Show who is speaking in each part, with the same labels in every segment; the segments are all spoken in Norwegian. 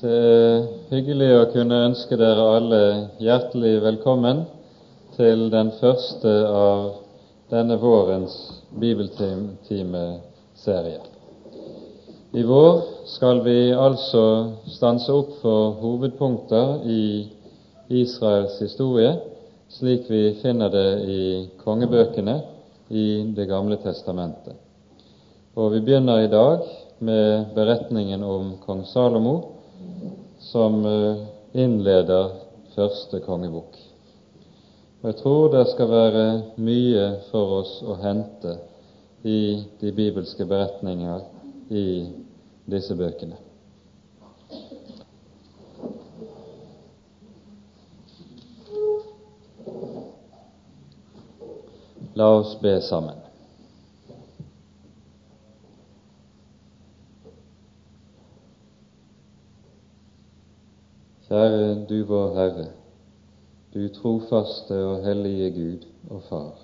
Speaker 1: Det er hyggelig å kunne ønske dere alle hjertelig velkommen til den første av denne vårens bibeltimeserie. I vår skal vi altså stanse opp for hovedpunkter i Israels historie, slik vi finner det i kongebøkene i Det gamle testamentet. Og vi begynner i dag med beretningen om kong Salomo, som eh, innleder første kongebok. Og Jeg tror det skal være mye for oss å hente i de bibelske beretninger i disse bøkene. La oss be sammen. Kjære du vår Herre, du trofaste og hellige Gud og Far.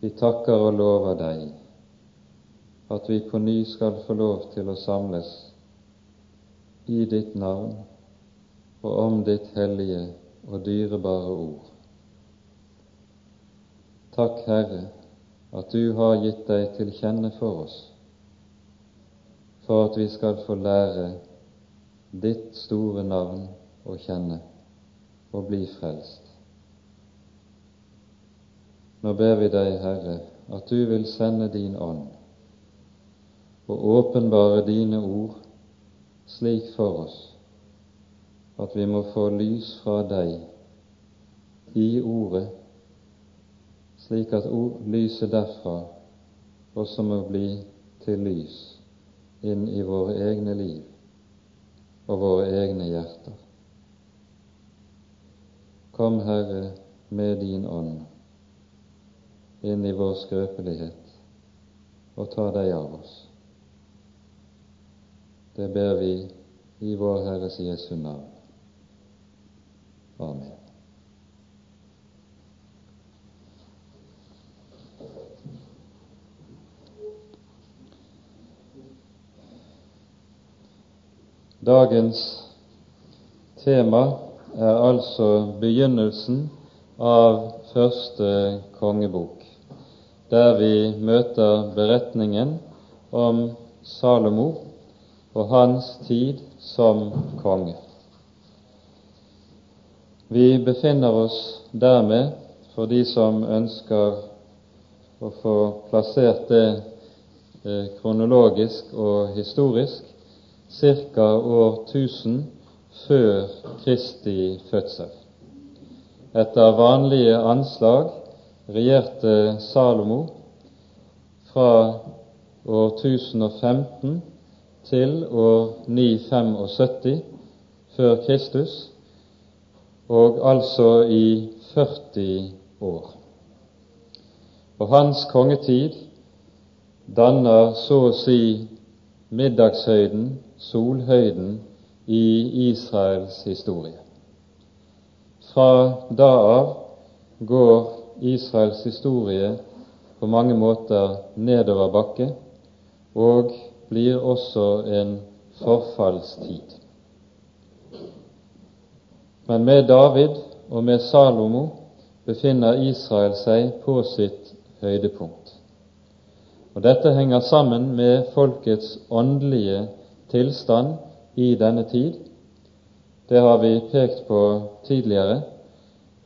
Speaker 1: Vi takker og lover deg at vi på ny skal få lov til å samles i ditt navn og om ditt hellige og dyrebare ord. Takk, Herre, at du har gitt deg til kjenne for oss, for at vi skal få lære ditt store navn å kjenne og bli frelst. Nå ber vi deg, Herre, at du vil sende din ånd og åpenbare dine ord slik for oss at vi må få lys fra deg i ordet, slik at lyset derfra også må bli til lys inn i våre egne liv og våre egne hjerter. Kom, Herre, med din ånd inn i vår skrøpelighet og ta deg av oss. Det ber vi i vår Herres Jesu navn. Amen. Dagens tema er altså begynnelsen av første kongebok, der vi møter beretningen om Salomo og hans tid som konge. Vi befinner oss dermed, for de som ønsker å få plassert det eh, kronologisk og historisk, ca. år 1000 før Kristi fødsel. Etter vanlige anslag regjerte Salomo fra år 1015 til år 975 før Kristus, og altså i 40 år. Og hans kongetid danner så å si middagshøyden solhøyden i Israels historie. Fra da av går Israels historie på mange måter nedover bakke og blir også en forfallstid. Men med David og med Salomo befinner Israel seg på sitt høydepunkt. Og Dette henger sammen med folkets åndelige tilstand i denne tid. Det har vi pekt på tidligere.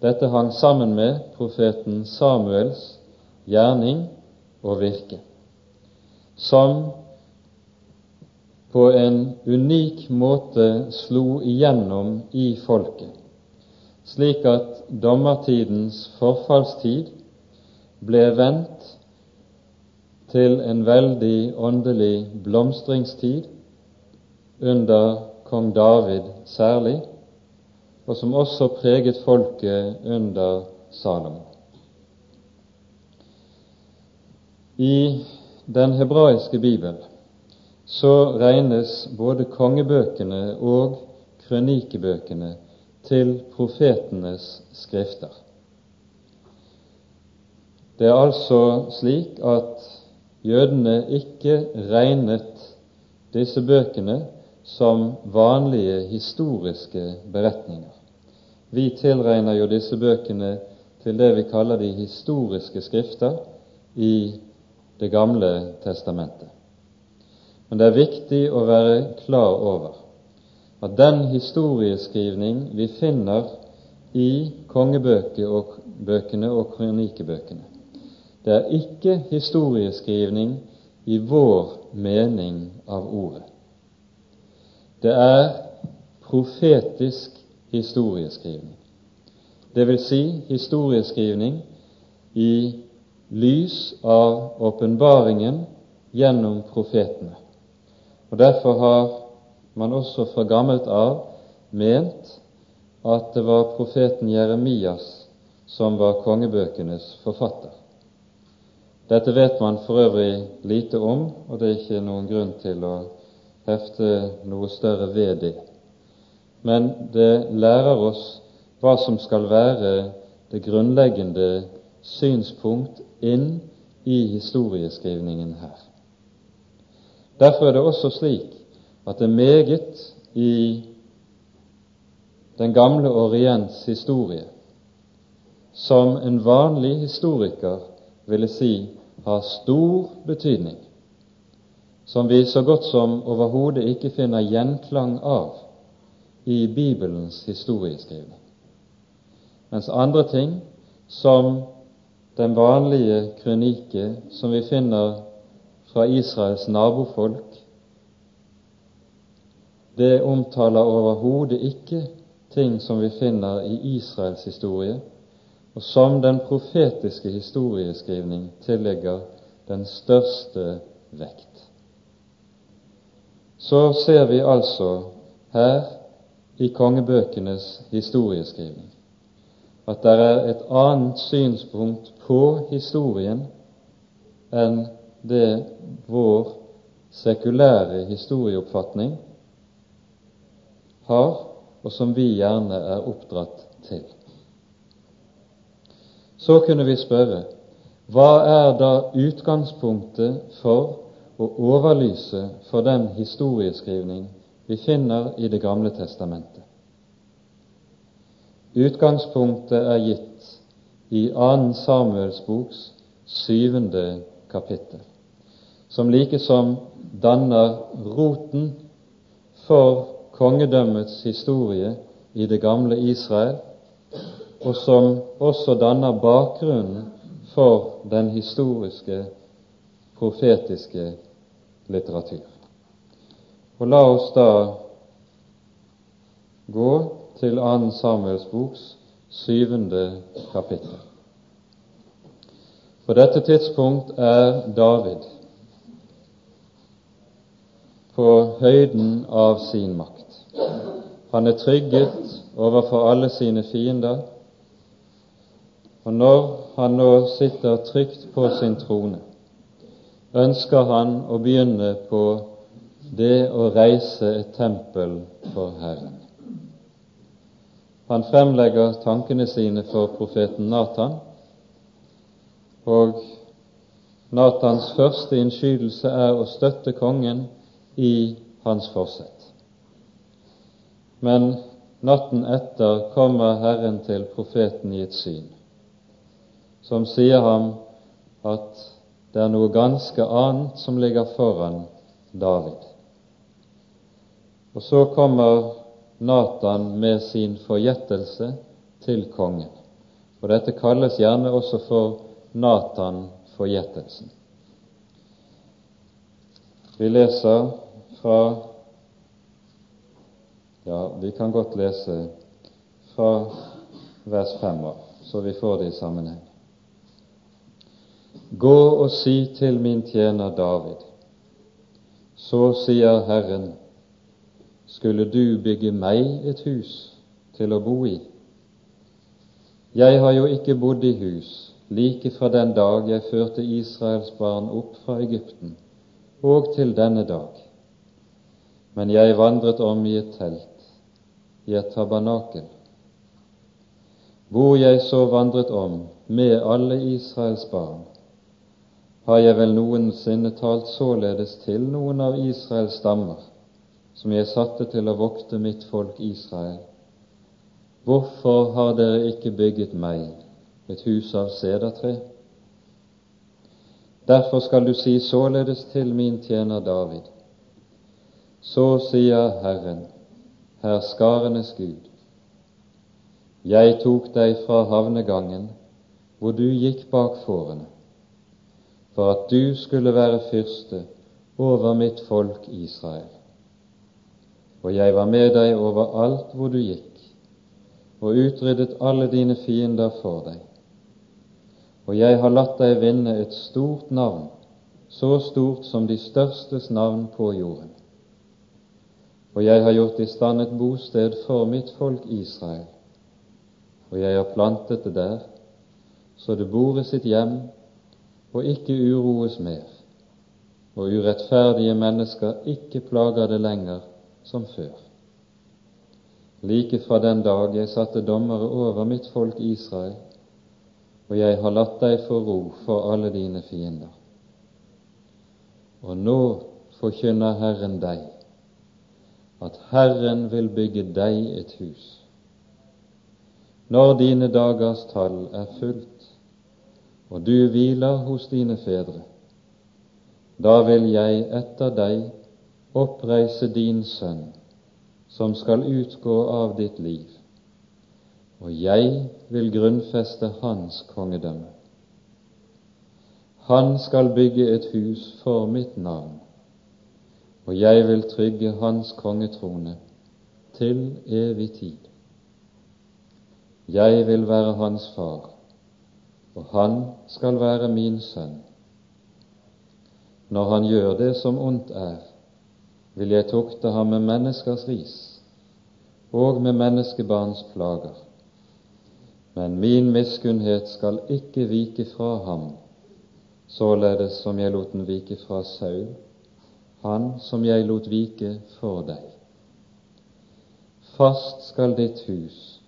Speaker 1: Dette hang sammen med profeten Samuels gjerning og virke, som på en unik måte slo igjennom i folket, slik at dommertidens forfallstid ble vendt til en veldig åndelig blomstringstid under kong David særlig, og som også preget folket under Salomo. I den hebraiske bibel så regnes både kongebøkene og krønikebøkene til profetenes skrifter. Det er altså slik at jødene ikke regnet disse bøkene som vanlige historiske beretninger. Vi tilregner jo disse bøkene til det vi kaller de historiske skrifter i Det gamle testamentet. Men det er viktig å være klar over at den historieskrivning vi finner i kongebøkene og kronikebøkene, det er ikke historieskrivning i vår mening av ordet. Det er profetisk historieskrivning, vil si historieskrivning i lys av åpenbaringen gjennom profetene. Og Derfor har man også fra gammelt av ment at det var profeten Jeremias som var kongebøkenes forfatter. Dette vet man for øvrig lite om, og det er ikke noen grunn til å hefte noe større ved det. Men det lærer oss hva som skal være det grunnleggende synspunkt inn i historieskrivningen her. Derfor er det også slik at det er meget i den gamle Orients historie som en vanlig historiker ville si har stor betydning, som vi så godt som overhodet ikke finner gjenklang av i Bibelens historieskrivning, mens andre ting, som den vanlige krønike som vi finner fra Israels nabofolk, det omtaler overhodet ikke ting som vi finner i Israels historie, og som den profetiske historieskrivning tillegger den største vekt. Så ser vi altså her i kongebøkenes historieskrivning at det er et annet synspunkt på historien enn det vår sekulære historieoppfatning har, og som vi gjerne er oppdratt til. Så kunne vi spørre hva er da utgangspunktet for å overlyse for den historieskrivning vi finner i Det gamle testamentet? Utgangspunktet er gitt i 2. Samuels boks syvende kapittel som likesom danner roten for kongedømmets historie i det gamle Israel, og som også danner bakgrunnen for den historiske, profetiske litteratur. Og la oss da gå til 2. Samuels boks syvende kapittel. På dette tidspunkt er David på høyden av sin makt. Han er trygget overfor alle sine fiender, og når han nå sitter trygt på sin trone, ønsker han å begynne på det å reise et tempel for Herren. Han fremlegger tankene sine for profeten Natan, og Natans første innskytelse er å støtte kongen i hans forsett. Men natten etter kommer Herren til profeten i et syn, som sier ham at det er noe ganske annet som ligger foran David. Og så kommer Natan med sin forgjettelse til kongen. Og dette kalles gjerne også for Natan-forgjettelsen. Vi leser fra Ja, vi kan godt lese fra vers 5 av, så vi får det i sammenheng. Gå og si til min tjener David, så sier Herren, skulle du bygge meg et hus til å bo i? Jeg har jo ikke bodd i hus like fra den dag jeg førte Israels barn opp fra Egypten, og til denne dag. Men jeg vandret om i et telt, i et tabernakel, hvor jeg så vandret om med alle Israels barn. Har jeg vel noensinne talt således til noen av Israels stammer, som jeg satte til å vokte mitt folk Israel, hvorfor har dere ikke bygget meg et hus av sedertre? Derfor skal du si således til min tjener David. Så sier Herren, herskarenes Gud, jeg tok deg fra havnegangen, hvor du gikk bak fårene, for at du skulle være fyrste over mitt folk Israel. Og jeg var med deg overalt hvor du gikk, og utryddet alle dine fiender for deg. Og jeg har latt deg vinne et stort navn, så stort som de størstes navn på jorden. Og jeg har gjort i stand et bosted for mitt folk Israel, og jeg har plantet det der, så det bor i sitt hjem og ikke uroes mer, og urettferdige mennesker ikke plager det lenger som før. Like fra den dag jeg satte dommere over mitt folk Israel, og jeg har latt deg få ro for alle dine fiender. Og nå forkynner Herren deg at Herren vil bygge deg et hus. Når dine dagers tall er fullt, og du hviler hos dine fedre, da vil jeg etter deg oppreise din sønn, som skal utgå av ditt liv, og jeg vil grunnfeste hans kongedømme. Han skal bygge et hus for mitt navn, og jeg vil trygge hans kongetrone til evig tid. Jeg vil være hans far, og han skal være min sønn. Når han gjør det som ondt er, vil jeg tukte ham med menneskers ris og med menneskebarns plager. Men min miskunnhet skal ikke vike fra ham, således som jeg lot den vike fra Saul, han som jeg lot vike for deg. Fast skal ditt hus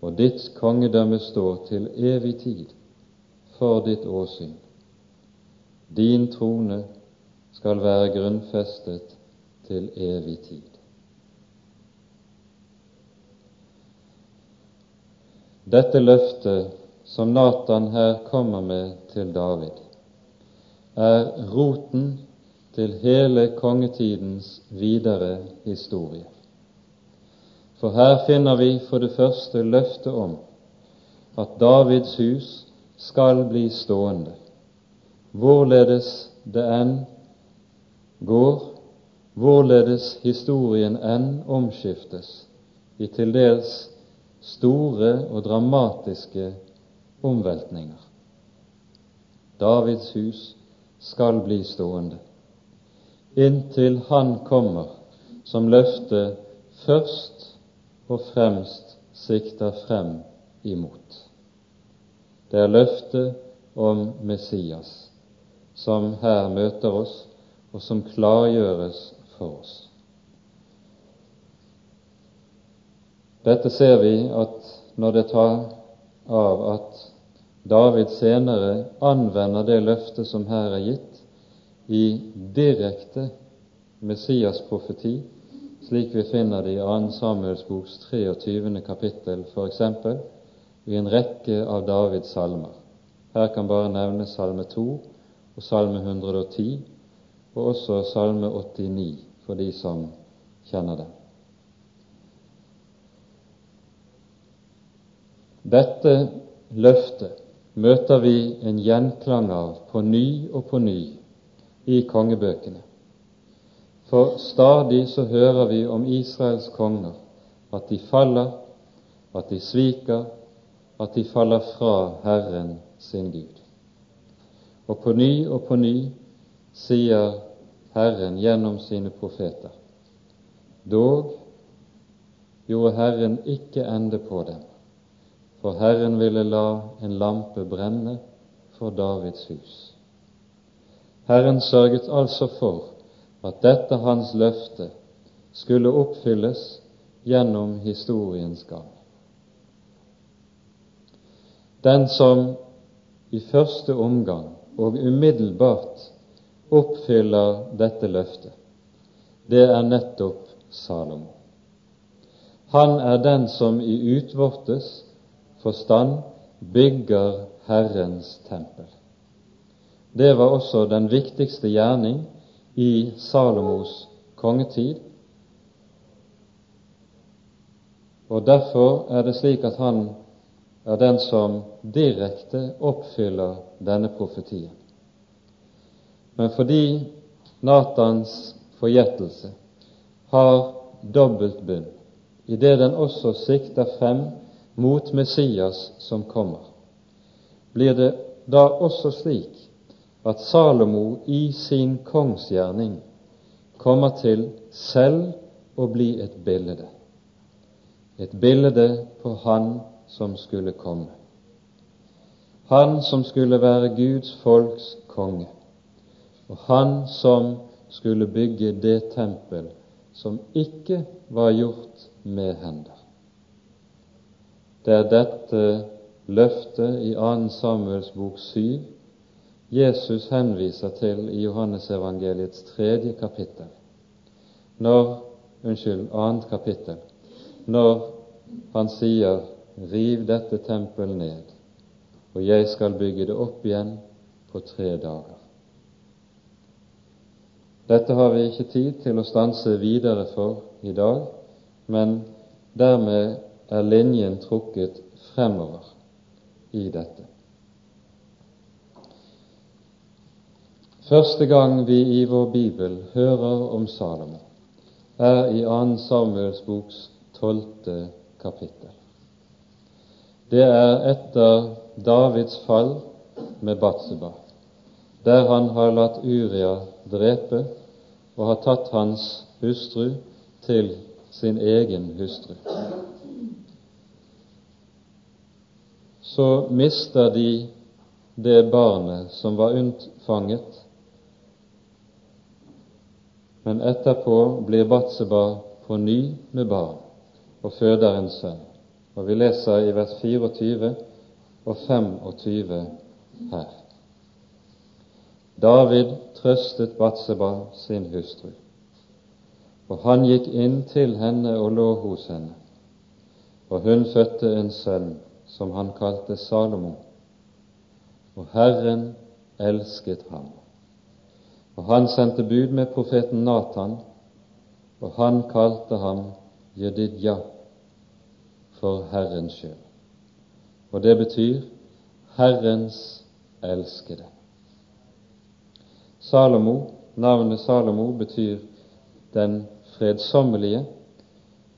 Speaker 1: og ditt kongedømme stå til evig tid for ditt åsyn. Din trone skal være grunnfestet til evig tid. Dette løftet som Natan her kommer med til David, er roten til hele kongetidens videre historie. For her finner vi for det første løftet om at Davids hus skal bli stående, hvorledes det enn går, hvorledes historien enn omskiftes i til dels store og dramatiske omveltninger. Davids hus skal bli stående inntil Han kommer som løftet først og fremst sikter frem imot. Det er løftet om Messias som her møter oss, og som klargjøres for oss. Dette ser vi at når det tar av at David senere anvender det løftet som her er gitt, i direkte Messias-profeti, slik vi finner det i 2. Samuels boks 23. kapittel i en rekke av Davids salmer. Her kan bare nevnes Salme 2 og Salme 110 og også Salme 89 for de som kjenner dem. Dette løftet møter vi en gjenklang av på ny og på ny i kongebøkene. For stadig så hører vi om Israels konger, at de faller, at de sviker, at de faller fra Herren sin Gud. Og på ny og på ny sier Herren gjennom sine profeter. Dog gjorde Herren ikke ende på dem, for Herren ville la en lampe brenne for Davids hus. Herren sørget altså for at dette hans løfte skulle oppfylles gjennom historiens gang. Den som i første omgang og umiddelbart oppfyller dette løftet, det er nettopp Salomo. Han er den som i utvortes forstand bygger Herrens tempel. Det var også den viktigste gjerning i Salomos kongetid. Og Derfor er det slik at han er den som direkte oppfyller denne profetien. Men fordi Natans forgjettelse har dobbelt bunn, idet den også sikter frem mot Messias som kommer, blir det da også slik at Salomo i sin kongsgjerning kommer til selv å bli et bilde. Et bilde på Han som skulle komme. Han som skulle være Guds folks konge, og han som skulle bygge det tempel som ikke var gjort med hender. Det er dette løftet i 2. Samuels bok 7 Jesus henviser til i Johannesevangeliets tredje kapittel, når, unnskyld, annet kapittel, når han sier 'Riv dette tempel ned, og jeg skal bygge det opp igjen på tre dager'. Dette har vi ikke tid til å stanse videre for i dag, men dermed er linjen trukket fremover i dette. Første gang vi i vår bibel hører om Salomo, er i 2. Samuels boks tolvte kapittel. Det er etter Davids fall med Batseba, der han har latt Uria drepe og har tatt hans hustru til sin egen hustru. Så mister de det barnet som var unnfanget men etterpå blir Batseba på ny med barn og føder en sønn. Og Vi leser i vers 24 og 25 her. David trøstet Batseba sin hustru, og han gikk inn til henne og lå hos henne. Og hun fødte en sønn som han kalte Salomo, og Herren elsket ham. Og han sendte bud med profeten Natan, og han kalte ham Jedidja for Herrens skyld. Og det betyr Herrens elskede. Salomo, Navnet Salomo betyr den fredsommelige.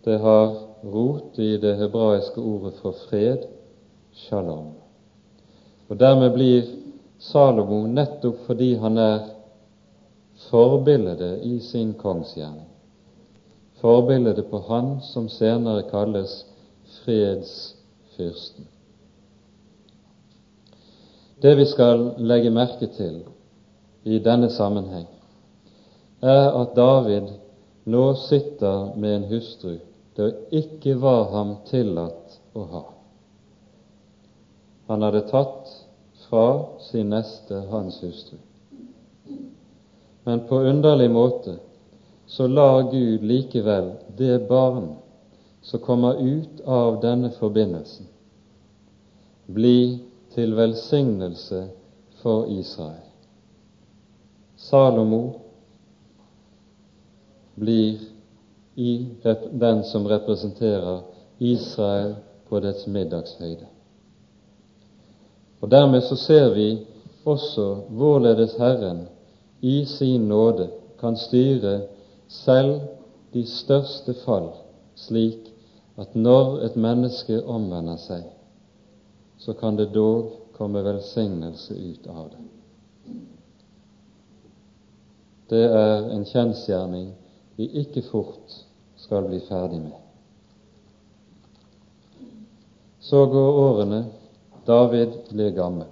Speaker 1: Det har rot i det hebraiske ordet for fred, shalom. Og Dermed blir Salomo, nettopp fordi han er forbildet i sin kongsgjerning. Forbildet på Han som senere kalles fredsfyrsten. Det vi skal legge merke til i denne sammenheng, er at David nå sitter med en hustru det ikke var ham tillatt å ha. Han hadde tatt fra sin neste hans hustru. Men på underlig måte så lar Gud likevel det barn som kommer ut av denne forbindelsen, bli til velsignelse for Israel. Salomo blir i den som representerer Israel på dets middagshøyde. Og Dermed så ser vi også hvorledes Herren i sin nåde kan styre selv de største fall slik at når et menneske omvender seg, så kan det dog komme velsignelse ut av det. Det er en kjensgjerning vi ikke fort skal bli ferdig med. Så går årene, David blir gammel,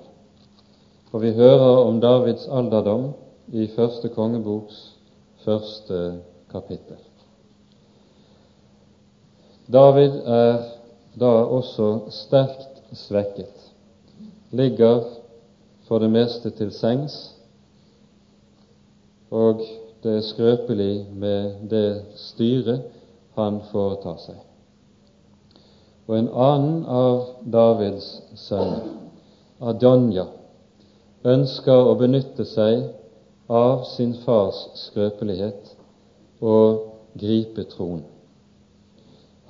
Speaker 1: og vi hører om Davids alderdom i første kongeboks første kapittel. David er da også sterkt svekket, ligger for det meste til sengs, og det er skrøpelig med det styret han foretar seg. Og en annen av Davids sønner, Adonja, ønsker å benytte seg av sin fars skrøpelighet og gripe tronen.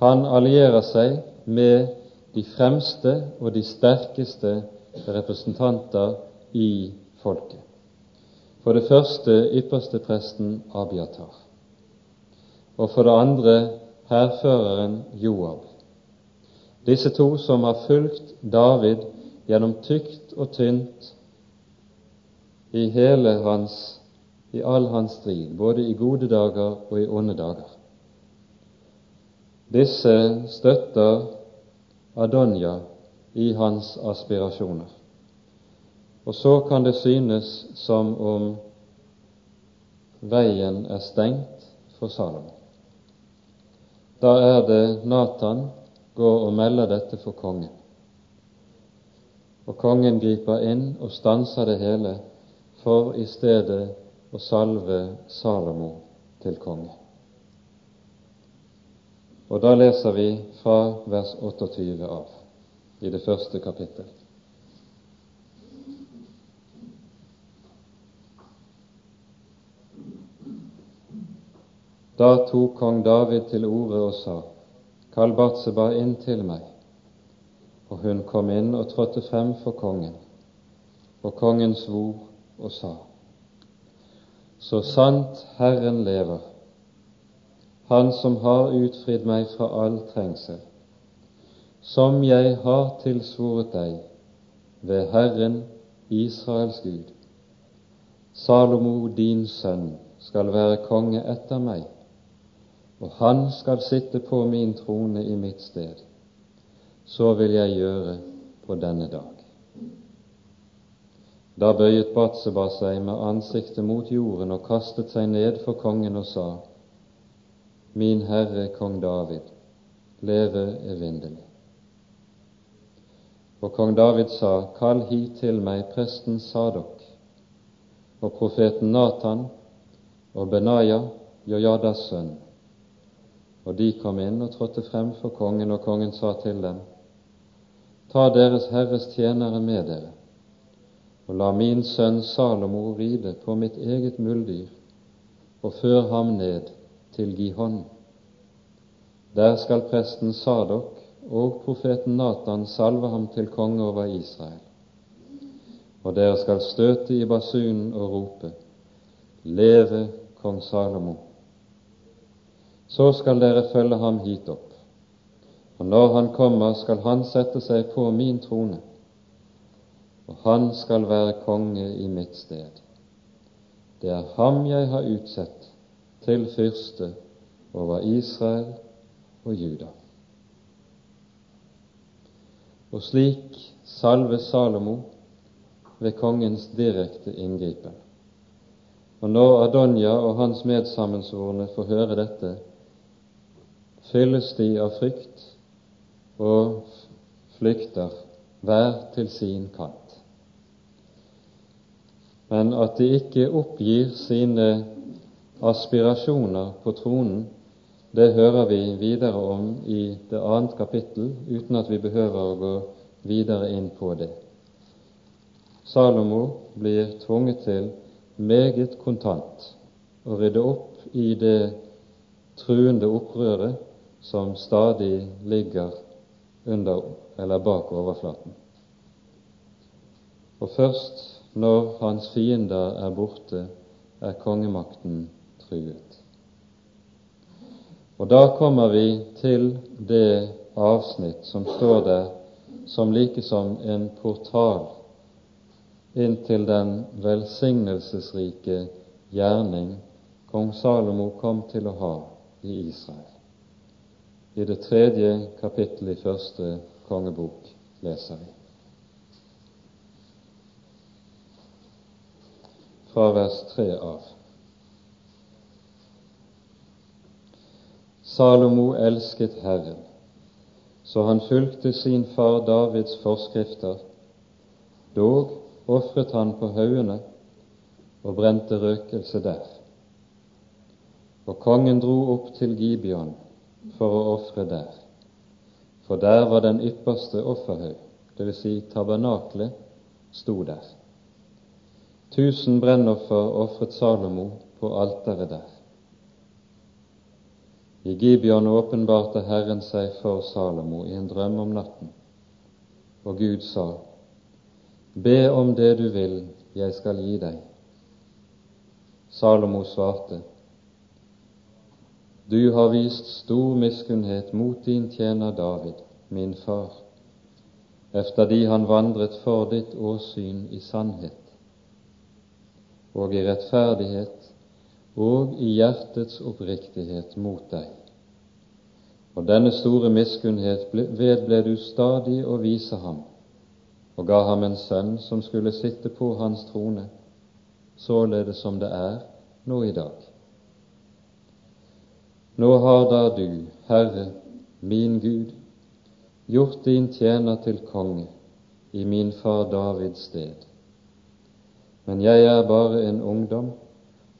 Speaker 1: Han allierer seg med de fremste og de sterkeste representanter i folket. For det første ypperstepresten Abiatar, og for det andre hærføreren Joab. Disse to som har fulgt David gjennom tykt og tynt i hele hans i all hans strid, både i gode dager og i onde dager. Disse støtter Adonja i hans aspirasjoner. Og så kan det synes som om veien er stengt for Salomo. Da er det Natan går og melder dette for kongen. Og kongen griper inn og stanser det hele for i stedet å salve Salomo til konge. Og da leser vi fra vers 28 av i det første kapittel. Da tok kong David til orde og sa, Kall Batseba inn til meg. Og hun kom inn og trådte frem for kongen. Og kongen svor og sa, Så sant Herren lever, han som har utfridd meg fra all trengsel, som jeg har tilsvoret deg ved Herren Israels Gud. Salomo, din sønn, skal være konge etter meg, og han skal sitte på min trone i mitt sted. Så vil jeg gjøre på denne dag. Da bøyet Batseba seg med ansiktet mot jorden og kastet seg ned for kongen og sa:" min Herre kong David, leve evinnelig. Og kong David sa, Kall hit til meg presten Sadok og profeten Natan og Benaya, Jojadas sønn. Og de kom inn og trådte frem for kongen, og kongen sa til dem, Ta Deres Herres tjenere med dere, og la min sønn Salomo ride på mitt eget muldyr, og før ham ned til Gihon. Der skal presten Sadok og profeten Natan salve ham til konge over Israel. Og dere skal støte i basunen og rope:" Leve kong Salomo! Så skal dere følge ham hit opp. Og når han kommer, skal han sette seg på min trone, og han skal være konge i mitt sted. Det er ham jeg har utsett til fyrste over Israel og Juda. Og slik salves Salomo ved kongens direkte inngripen. Og når Adonja og hans medsammensvorne får høre dette, fylles de av frykt og flykter hver til sin kant. Men at de ikke oppgir sine aspirasjoner på tronen, det hører vi videre om i det annet kapittel, uten at vi behøver å gå videre inn på det. Salomo blir tvunget til meget kontant å rydde opp i det truende opprøret som stadig ligger under eller bak overflaten. Og først når hans fiender er borte, er kongemakten truet. Og da kommer vi til det avsnitt som står der som like som en portal inn til den velsignelsesrike gjerning kong Salomo kom til å ha i Israel. I det tredje kapittelet i første kongebok leser vi. Fra vers tre av. Salomo elsket Herren, så han fulgte sin far Davids forskrifter. Dog ofret han på haugene og brente røkelse der. og kongen dro opp til Gibeon for å ofre der, for der var den ypperste offerhaug, dvs. Si tabernaklet, sto der. Tusen brennoffer ofret Salomo på alteret der. I Gibeon åpenbarte Herren seg for Salomo i en drøm om natten, og Gud sa, Be om det du vil, jeg skal gi deg. Salomo svarte, Du har vist stor miskunnhet mot din tjener David, min far, efter de han vandret for ditt åsyn i sannhet og i rettferdighet og i hjertets oppriktighet mot deg. Og denne store miskunnhet vedble du stadig å vise ham, og ga ham en sønn som skulle sitte på hans trone således som det er nå i dag. Nå har da du, Herre, min Gud, gjort din tjener til konge i min far Davids sted. Men jeg er bare en ungdom,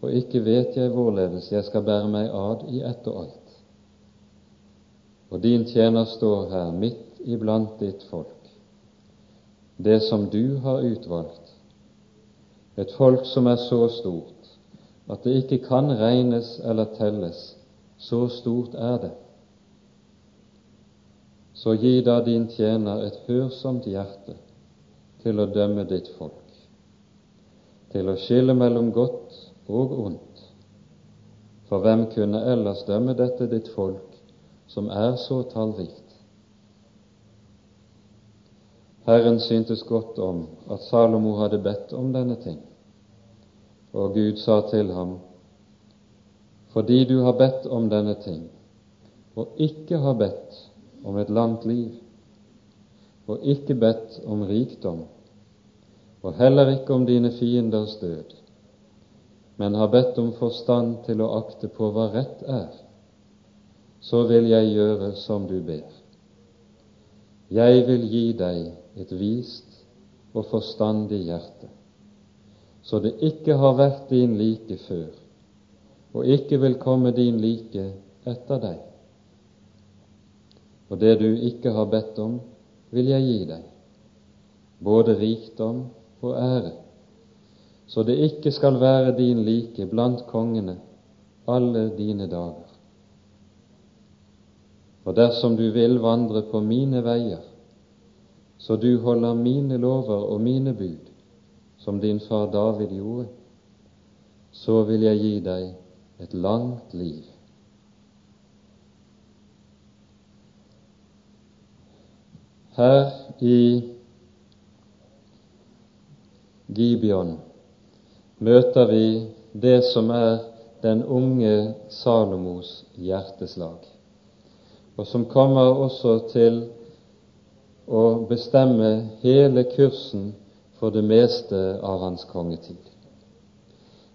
Speaker 1: og ikke vet jeg hvorledes jeg skal bære meg ad i ett og alt. Og din tjener står her midt iblant ditt folk, det som du har utvalgt, et folk som er så stort at det ikke kan regnes eller telles, så stort er det. Så gi da din tjener et hørsomt hjerte til å dømme ditt folk, til å skille mellom godt og ondt. For hvem kunne ellers dømme dette ditt folk, som er så tallrikt? Herren syntes godt om at Salomo hadde bedt om denne ting. Og Gud sa til ham, fordi du har bedt om denne ting, og ikke har bedt om et langt liv, og ikke bedt om rikdom, og heller ikke om dine fienders død, men har bedt om forstand til å akte på hva rett er, så vil jeg gjøre som du ber. Jeg vil gi deg et vist og forstandig hjerte så det ikke har vært din like før, og ikke vil komme din like etter deg. Og det du ikke har bedt om, vil jeg gi deg, både rikdom og ære, så det ikke skal være din like blant kongene alle dine dager. Og dersom du vil vandre på mine veier, så du holder mine lover og mine bud, som din far David gjorde, så vil jeg gi deg et langt liv. Her i Gibeon møter vi det som er den unge Salomos hjerteslag, og som kommer også til å bestemme hele kursen for det meste av hans kongetid.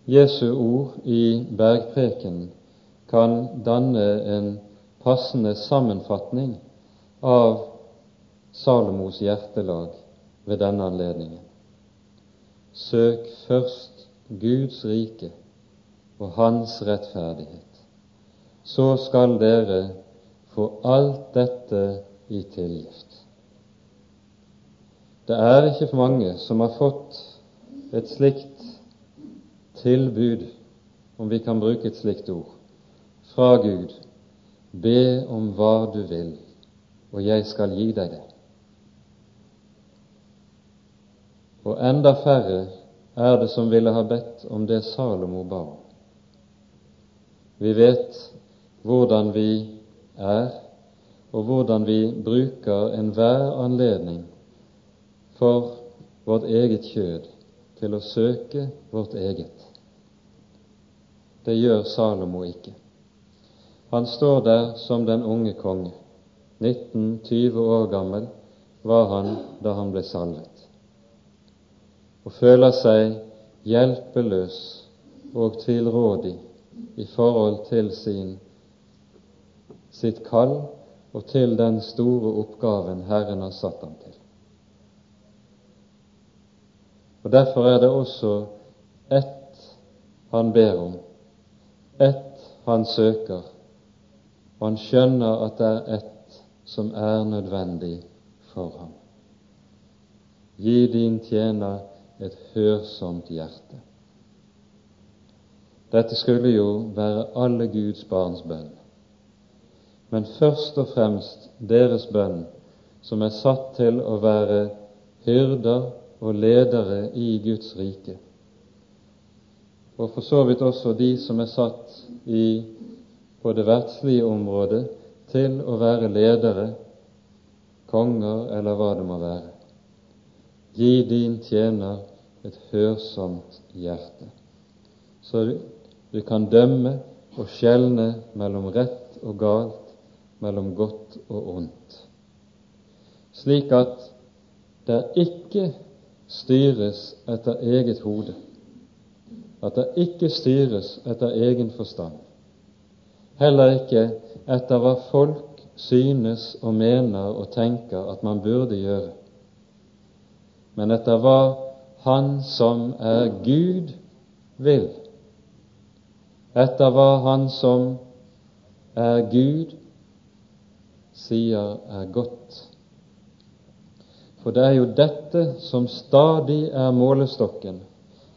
Speaker 1: Jesu ord i bergpreken kan danne en passende sammenfatning av Salomos hjertelag ved denne anledningen. Søk først Guds rike og Hans rettferdighet, så skal dere få alt dette i tilgift. Det er ikke for mange som har fått et slikt tilbud, om vi kan bruke et slikt ord, fra Gud. Be om hva du vil, og jeg skal gi deg det. Og enda færre er det som ville ha bedt om det Salomo ba om. Vi vet hvordan vi er, og hvordan vi bruker enhver anledning for vårt eget kjød til å søke vårt eget. Det gjør Salomo ikke. Han står der som den unge konge. 19-20 år gammel var han da han ble salvet, og føler seg hjelpeløs og tilrådig i forhold til sin, sitt kall og til den store oppgaven Herren har satt ham til. Og Derfor er det også ett han ber om, ett han søker, og han skjønner at det er ett som er nødvendig for ham. Gi din tjener et hørsomt hjerte. Dette skulle jo være alle Guds barns bønn, men først og fremst deres bønn som er satt til å være hyrder og ledere i Guds rike, og for så vidt også de som er satt i, på det verdslige området til å være ledere, konger eller hva det må være. Gi din tjener et hørsomt hjerte, så du kan dømme og skjelne mellom rett og galt, mellom godt og ondt, slik at det ikke styres etter eget hode, at det ikke styres etter egen forstand, heller ikke etter hva folk synes og mener og tenker at man burde gjøre, men etter hva Han som er Gud, vil, etter hva Han som er Gud, sier er godt. For det er jo dette som stadig er målestokken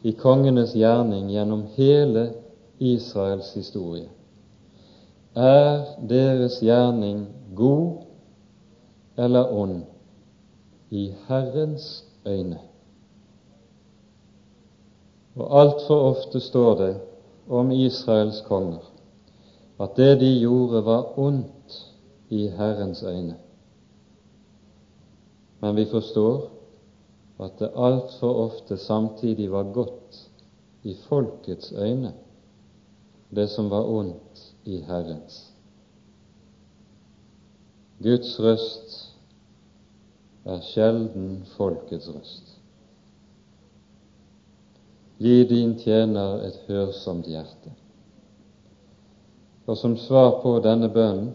Speaker 1: i kongenes gjerning gjennom hele Israels historie. Er deres gjerning god eller ond i Herrens øyne? Og altfor ofte står det om Israels konger at det de gjorde, var ondt i Herrens øyne men vi forstår at det altfor ofte samtidig var godt i folkets øyne, det som var ondt i Herrens. Guds røst er sjelden folkets røst. Gi din tjener et hørsomt hjerte. Og som svar på denne bønnen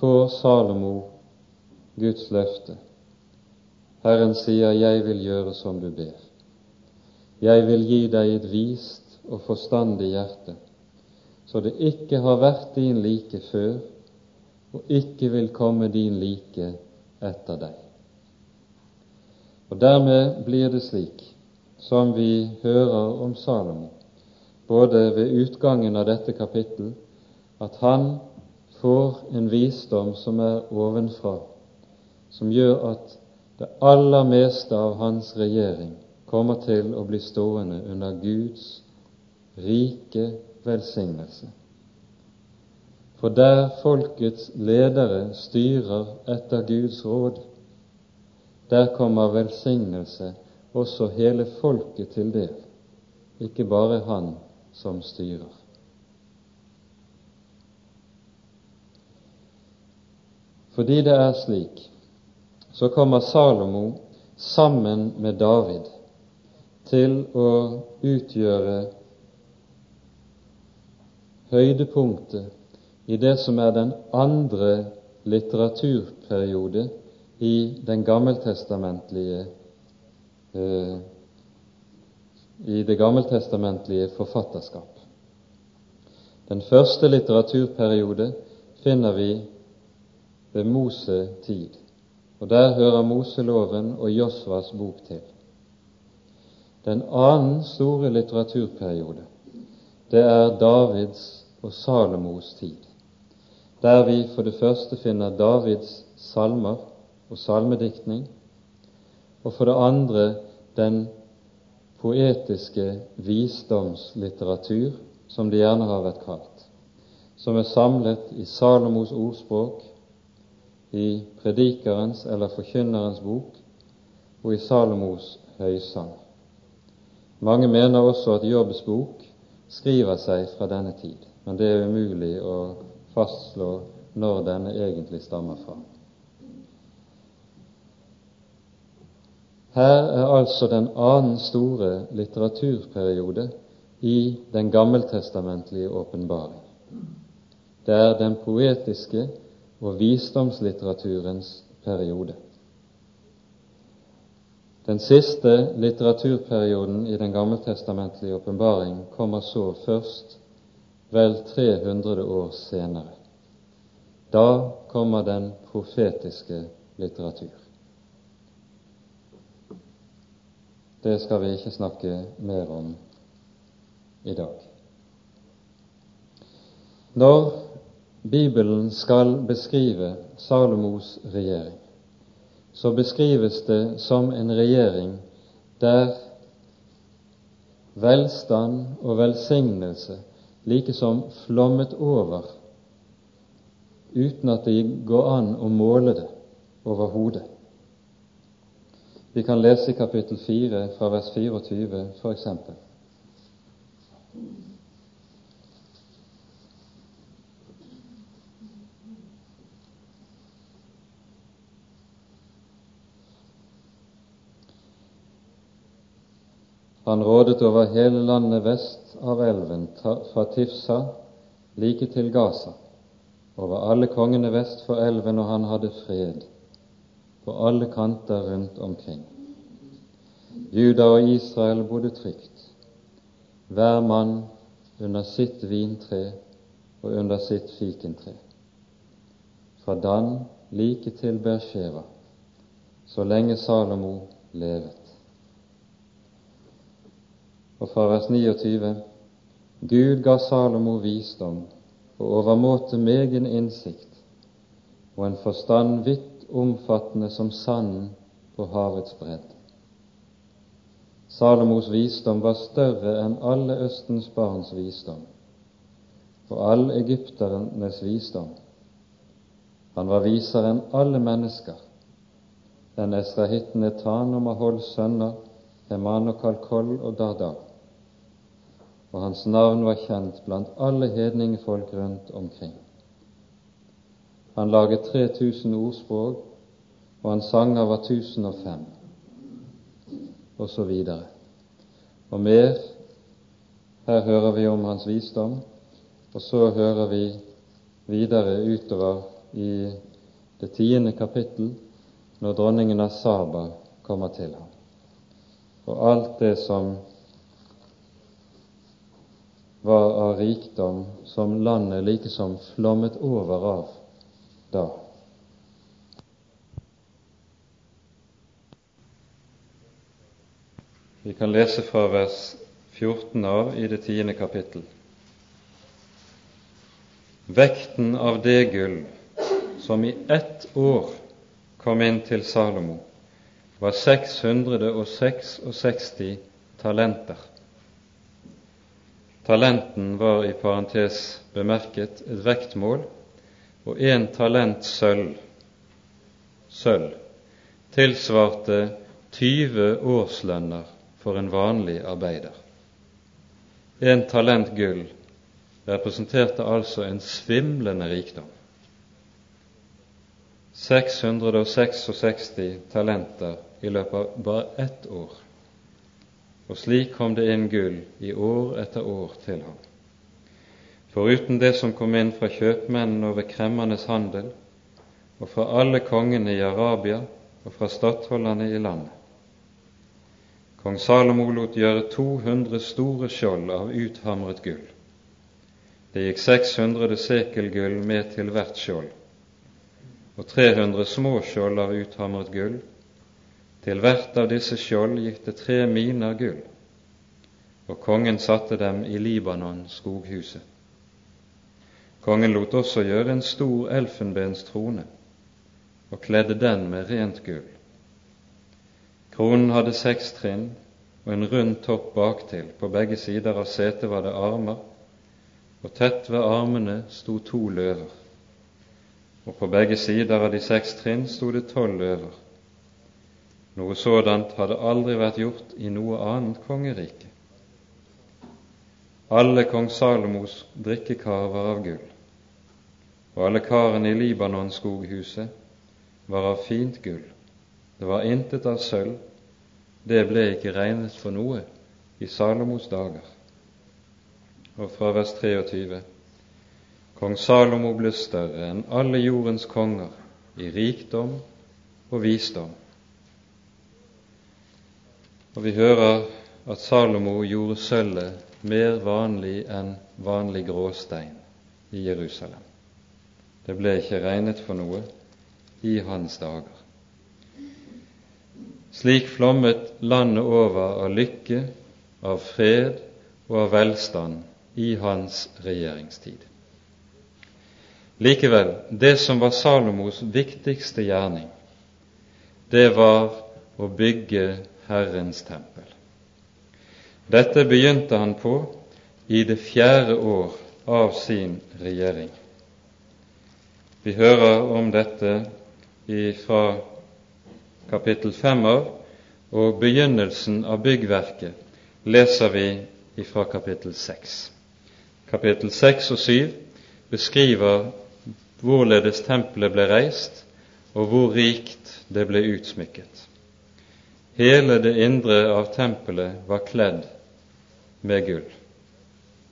Speaker 1: får Salomo Guds løfte Herren sier, 'Jeg vil gjøre som du ber'. Jeg vil gi deg et vist og forstandig hjerte, så det ikke har vært din like før, og ikke vil komme din like etter deg. Og Dermed blir det slik, som vi hører om Salomo, både ved utgangen av dette kapittel, at han får en visdom som er ovenfra, som gjør at det aller meste av hans regjering kommer til å bli stående under Guds rike velsignelse. For der folkets ledere styrer etter Guds råd, der kommer velsignelse også hele folket til del, ikke bare han som styrer. Fordi det er slik så kommer Salomo sammen med David til å utgjøre høydepunktet i det som er den andre litteraturperiode i den gammeltestamentlige eh, i det gammeltestamentlige forfatterskap. Den første litteraturperiode finner vi ved Mose tid og der hører Moseloven og Josvas bok til. Den annen store litteraturperiode, det er Davids og Salomos tid, der vi for det første finner Davids salmer og salmediktning, og for det andre den poetiske visdomslitteratur, som det gjerne har vært kalt, som er samlet i Salomos ordspråk, i Predikerens eller Forkynnerens bok og i Salomos høysang. Mange mener også at Jobbs bok skriver seg fra denne tid, men det er umulig å fastslå når denne egentlig stammer fra. Her er altså den annen store litteraturperiode i den gammeltestamentlige åpenbaring. Det er den poetiske og visdomslitteraturens periode. Den siste litteraturperioden i den gammeltestamentlige åpenbaring kommer så først vel 300 år senere. Da kommer den profetiske litteratur. Det skal vi ikke snakke mer om i dag. Når Bibelen skal beskrive Salomos regjering, så beskrives det som en regjering der velstand og velsignelse likesom flommet over uten at det går an å måle det overhodet. Vi kan lese i kapittel 4 fra vers 24 f.eks. Han rådet over hele landet vest av elven, fra Tifsa like til Gaza, over alle kongene vest for elven, og han hadde fred på alle kanter rundt omkring. Juda og Israel bodde trygt, hver mann under sitt vintre og under sitt fikentre, fra Dan like til Beersheva, så lenge Salomo levet. Og fra vers 29.: Gud ga Salomo visdom og overmåte megen innsikt og en forstand vidt omfattende som sanden på havets bredd. Salomos visdom var større enn alle Østens barns visdom og all egypternes visdom. Han var visere enn alle mennesker, enn esrahitten Etan og Mahols sønner, Heman og Kalkol og Dardar. Og hans navn var kjent blant alle hedningfolk rundt omkring. Han laget 3000 ordspråk, og hans sanger var 1005, og så videre. Og mer Her hører vi om hans visdom, og så hører vi videre utover i det tiende kapittel, når dronningen av Saba kommer til ham. Og alt det som var av rikdom som landet likesom flommet over av da. Vi kan lese fra vers 14 av i det tiende kapittel. Vekten av det gull som i ett år kom inn til Salomo, var 666 talenter. Talenten var i parentes bemerket et vektmål og én talent sølv, sølv tilsvarte 20 årslønner for en vanlig arbeider. En talent gull representerte altså en svimlende rikdom. 666 talenter i løpet av bare ett år. Og slik kom det inn gull i år etter år til ham foruten det som kom inn fra kjøpmennene over kremmernes handel, og fra alle kongene i Arabia og fra stattholderne i landet. Kong Salomo lot gjøre 200 store skjold av uthamret gull. Det gikk 600 sekelgull med til hvert skjold, og 300 små skjold av uthamret gull. Til hvert av disse skjold gikk det tre miner gull, og kongen satte dem i Libanon, skoghuset. Kongen lot også gjøre en stor elfenbenstrone og kledde den med rent gull. Kronen hadde seks trinn og en rund topp baktil. På begge sider av setet var det armer, og tett ved armene sto to løver. Og på begge sider av de seks trinn sto det tolv løver. Noe sådant hadde aldri vært gjort i noe annet kongerike. Alle kong Salomos drikkekar var av gull og alle karene i Libanons skoghuset var av fint gull. Det var intet av sølv, det ble ikke regnet for noe i Salomos dager. Og fra vers 23.: Kong Salomo ble større enn alle jordens konger i rikdom og visdom. Og vi hører at Salomo gjorde sølvet mer vanlig enn vanlig gråstein i Jerusalem. Det ble ikke regnet for noe i hans dager. Slik flommet landet over av lykke, av fred og av velstand i hans regjeringstid. Likevel, det som var Salomos viktigste gjerning, det var å bygge Herrens tempel. Dette begynte han på i det fjerde år av sin regjering. Vi hører om dette fra kapittel 5 av, og begynnelsen av byggverket leser vi fra kapittel 6. Kapittel 6 og 7 beskriver hvorledes tempelet ble reist, og hvor rikt det ble utsmykket. Hele det indre av tempelet var kledd med gull.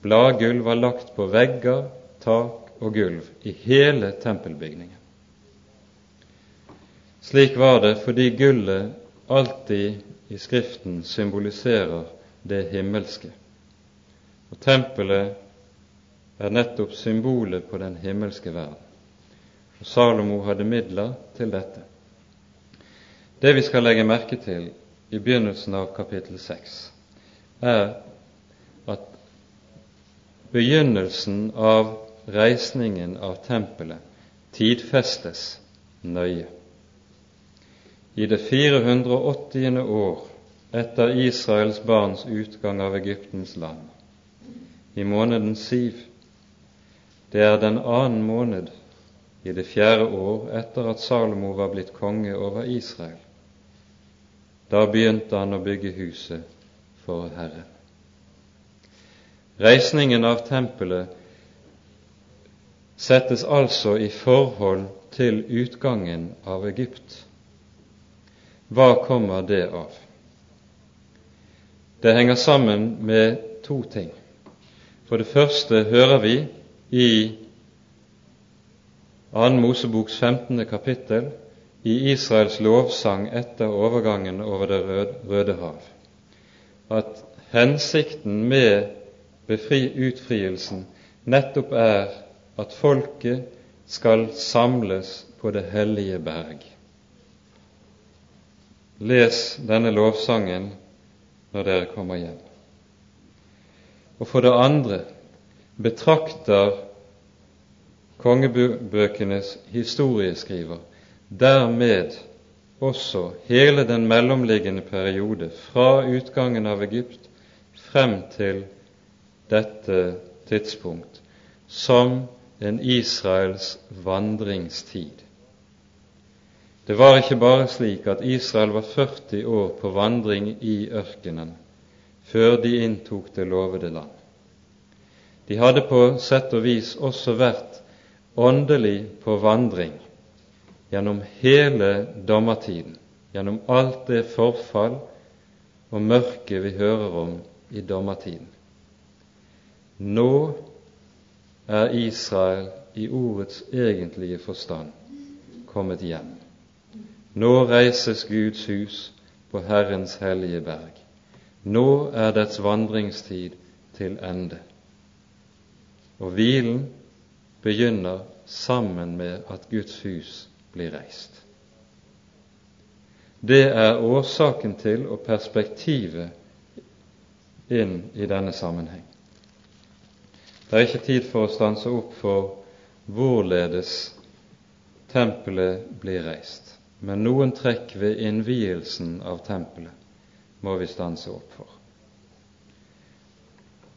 Speaker 1: Bladgull var lagt på vegger, tak og gulv i hele tempelbygningen. Slik var det fordi gullet alltid i Skriften symboliserer det himmelske. Og tempelet er nettopp symbolet på den himmelske verden. Og Salomo hadde midler til dette. Det vi skal legge merke til i begynnelsen av kapittel 6, er at begynnelsen av reisningen av tempelet tidfestes nøye. I det 480. år etter Israels barns utgang av Egyptens land, i måneden Siv, det er den annen måned i det fjerde år etter at Salomo var blitt konge over Israel, da begynte han å bygge huset for Herren. Reisningen av tempelet settes altså i forhold til utgangen av Egypt. Hva kommer det av? Det henger sammen med to ting. For det første hører vi i 2. Moseboks 15. kapittel i Israels lovsang etter overgangen over Det røde hav, at hensikten med utfrielsen nettopp er at folket skal samles på det hellige berg. Les denne lovsangen når dere kommer hjem. Og for det andre betrakter kongebøkenes historieskriver dermed også hele den mellomliggende periode fra utgangen av Egypt frem til dette tidspunkt som en Israels vandringstid. Det var ikke bare slik at Israel var 40 år på vandring i ørkenen før de inntok det lovede land. De hadde på sett og vis også vært åndelig på vandring gjennom hele dommertiden, gjennom alt det forfall og mørke vi hører om i dommertiden. Nå er Israel i ordets egentlige forstand kommet hjem. Nå reises Guds hus på Herrens hellige berg. Nå er dets vandringstid til ende. Og hvilen begynner sammen med at Guds hus blir reist. Det er årsaken til og perspektivet inn i denne sammenheng. Det er ikke tid for å stanse opp for hvorledes tempelet blir reist, men noen trekk ved innvielsen av tempelet må vi stanse opp for.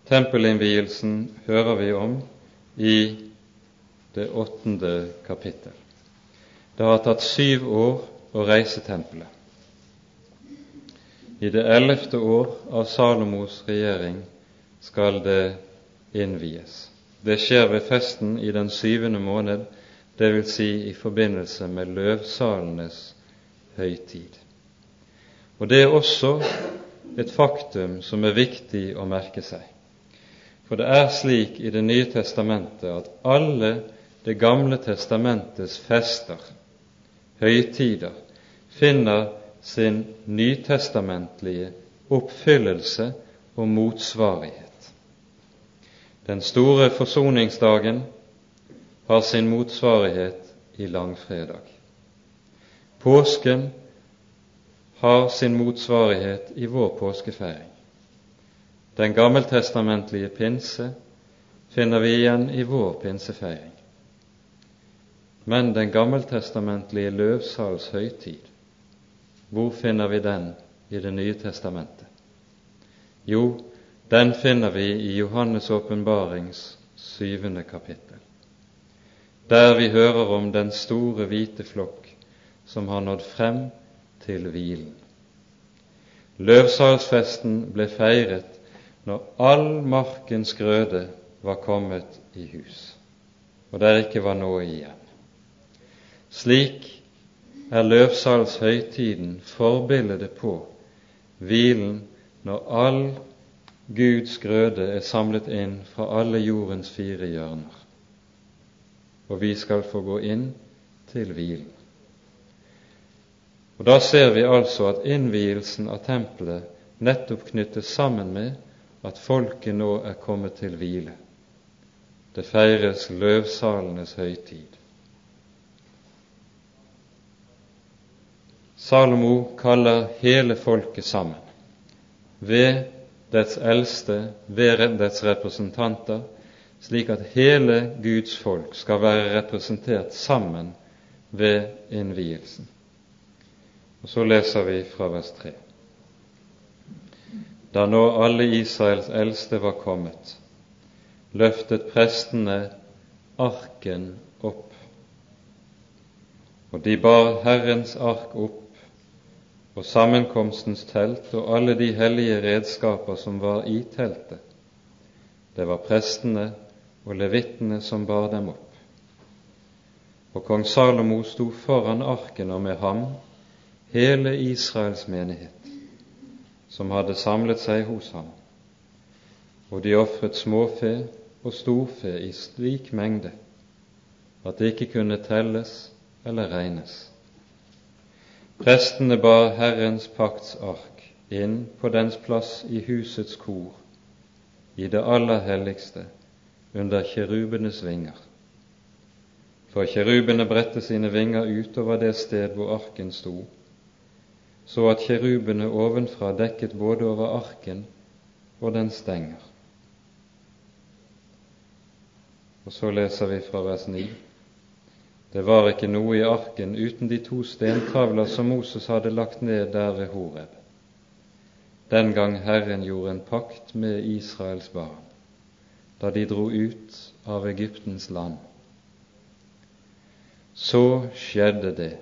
Speaker 1: Tempelinnvielsen hører vi om i det åttende kapittel. Det har tatt syv år å reise tempelet. I det ellevte år av Salomos regjering skal det innvies. Det skjer ved festen i den syvende måned, dvs. Si i forbindelse med løvsalenes høytid. Og Det er også et faktum som er viktig å merke seg. For det er slik i Det nye testamentet at alle Det gamle testamentets fester høytider finner sin nytestamentlige oppfyllelse og motsvarighet Den store forsoningsdagen har sin motsvarighet i langfredag. Påsken har sin motsvarighet i vår påskefeiring. Den gammeltestamentlige pinse finner vi igjen i vår pinsefeiring. Men den gammeltestamentlige løvsals høytid, hvor finner vi den i Det nye testamentet? Jo, den finner vi i Johannes' åpenbarings syvende kapittel, der vi hører om den store hvite flokk som har nådd frem til hvilen. Løvsalsfesten ble feiret når all markens grøde var kommet i hus, og der ikke var noe igjen. Slik er løvsalshøytiden forbildet på hvilen når all Guds grøde er samlet inn fra alle jordens fire hjørner, og vi skal få gå inn til hvilen. Og Da ser vi altså at innvielsen av tempelet nettopp knyttes sammen med at folket nå er kommet til hvile. Det feires løvsalenes høytid. Salomo kaller hele folket sammen ved dets eldste, være dets representanter, slik at hele Guds folk skal være representert sammen ved innvielsen. Og Så leser vi fra vers 3. Da nå alle Israels eldste var kommet, løftet prestene arken opp, og de bar Herrens ark opp og sammenkomstens telt og alle de hellige redskaper som var i teltet. Det var prestene og levittene som bar dem opp. Og kong Salomo sto foran arken, og med ham hele Israels menighet, som hadde samlet seg hos ham. Og de ofret småfe og storfe i slik mengde at det ikke kunne telles eller regnes. Prestene bar Herrens paktsark inn på dens plass i husets kor, i det aller helligste, under kjerubenes vinger. For kjerubene bredte sine vinger utover det sted hvor arken sto, så at kjerubene ovenfra dekket både over arken og den stenger. Og så leser vi fra vers 9. Det var ikke noe i arken uten de to stentavler som Moses hadde lagt ned der ved Horeb, den gang Herren gjorde en pakt med Israels barn, da de dro ut av Egyptens land. Så skjedde det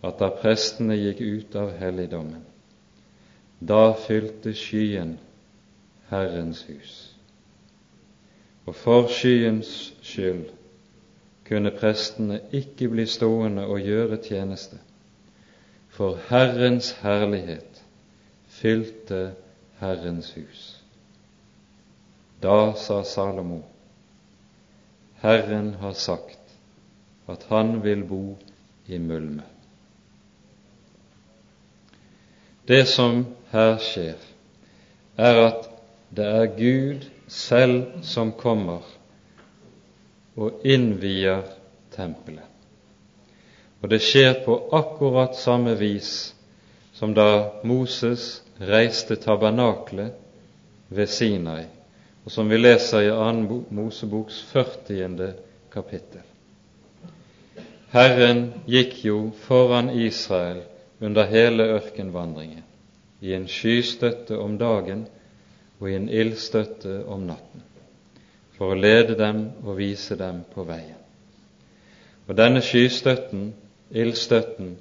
Speaker 1: at da prestene gikk ut av helligdommen, da fylte skyen Herrens hus. Og for skyens skyld kunne prestene ikke bli stående og gjøre tjeneste, for Herrens herlighet fylte Herrens hus. Da sa Salomo, Herren har sagt at han vil bo i mulme. Det som her skjer, er at det er Gud selv som kommer og innvier tempelet. Og det skjer på akkurat samme vis som da Moses reiste tabernaklet ved Sinai, og som vi leser i 2. Moseboks 40. kapittel. Herren gikk jo foran Israel under hele ørkenvandringen, i en skystøtte om dagen og i en ildstøtte om natten for å lede dem og vise dem på veien. Og denne skystøtten, ildstøtten,